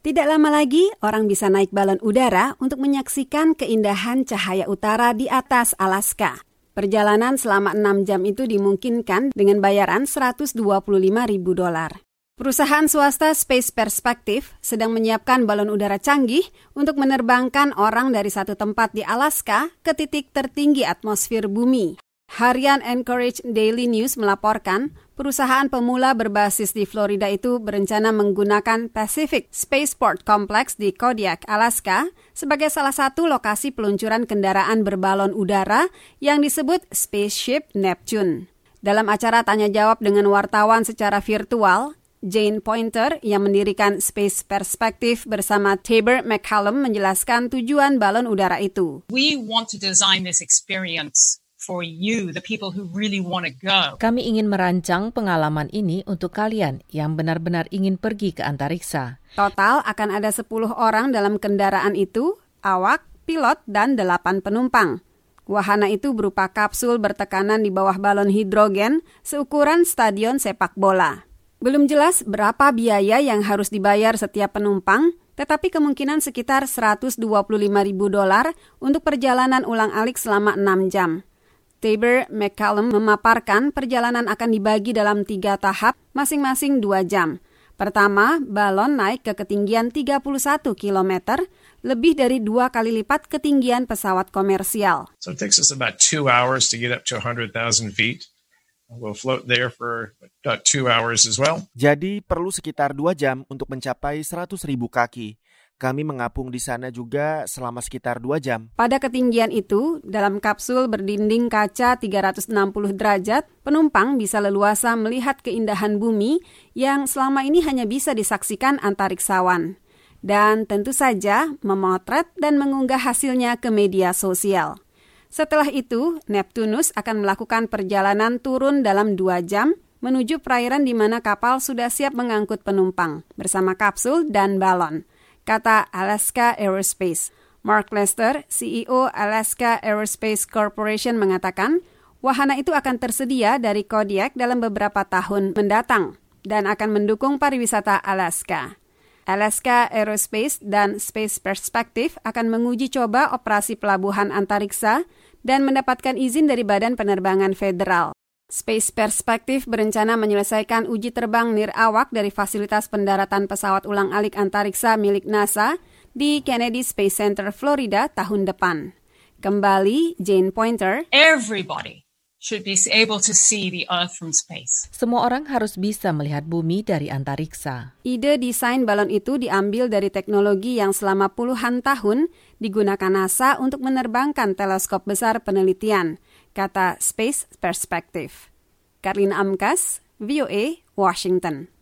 Tidak lama lagi, orang bisa naik balon udara untuk menyaksikan keindahan cahaya utara di atas Alaska. Perjalanan selama 6 jam itu dimungkinkan dengan bayaran 125 ribu dolar. Perusahaan swasta Space Perspective sedang menyiapkan balon udara canggih untuk menerbangkan orang dari satu tempat di Alaska ke titik tertinggi atmosfer bumi. Harian Anchorage Daily News melaporkan perusahaan pemula berbasis di Florida itu berencana menggunakan Pacific Spaceport Complex di Kodiak, Alaska sebagai salah satu lokasi peluncuran kendaraan berbalon udara yang disebut Spaceship Neptune. Dalam acara tanya jawab dengan wartawan secara virtual, Jane Pointer yang mendirikan Space Perspective bersama Tabor McCallum menjelaskan tujuan balon udara itu. We want to design this experience for you, the people who really want to go. Kami ingin merancang pengalaman ini untuk kalian yang benar-benar ingin pergi ke antariksa. Total akan ada 10 orang dalam kendaraan itu, awak, pilot, dan 8 penumpang. Wahana itu berupa kapsul bertekanan di bawah balon hidrogen seukuran stadion sepak bola. Belum jelas berapa biaya yang harus dibayar setiap penumpang, tetapi kemungkinan sekitar 125 ribu dolar untuk perjalanan ulang-alik selama 6 jam. Tabor McCallum memaparkan perjalanan akan dibagi dalam tiga tahap, masing-masing dua jam. Pertama, balon naik ke ketinggian 31 km, lebih dari dua kali lipat ketinggian pesawat komersial. So it takes us about two hours to get up to 100,000 feet. We'll float there for about two hours as well. Jadi perlu sekitar dua jam untuk mencapai 100 ribu kaki. Kami mengapung di sana juga selama sekitar dua jam. Pada ketinggian itu, dalam kapsul berdinding kaca 360 derajat, penumpang bisa leluasa melihat keindahan bumi yang selama ini hanya bisa disaksikan antariksawan. Dan tentu saja memotret dan mengunggah hasilnya ke media sosial. Setelah itu, Neptunus akan melakukan perjalanan turun dalam dua jam menuju perairan di mana kapal sudah siap mengangkut penumpang bersama kapsul dan balon kata Alaska Aerospace. Mark Lester, CEO Alaska Aerospace Corporation mengatakan, wahana itu akan tersedia dari Kodiak dalam beberapa tahun mendatang dan akan mendukung pariwisata Alaska. Alaska Aerospace dan Space Perspective akan menguji coba operasi pelabuhan antariksa dan mendapatkan izin dari Badan Penerbangan Federal. Space Perspective berencana menyelesaikan uji terbang nirawak dari fasilitas pendaratan pesawat ulang-alik antariksa milik NASA di Kennedy Space Center, Florida tahun depan. Kembali Jane Pointer. Everybody should be able to see the Earth from space. Semua orang harus bisa melihat bumi dari antariksa. Ide desain balon itu diambil dari teknologi yang selama puluhan tahun digunakan NASA untuk menerbangkan teleskop besar penelitian – kata Space Perspective. Karlina Amkas, VOA, Washington.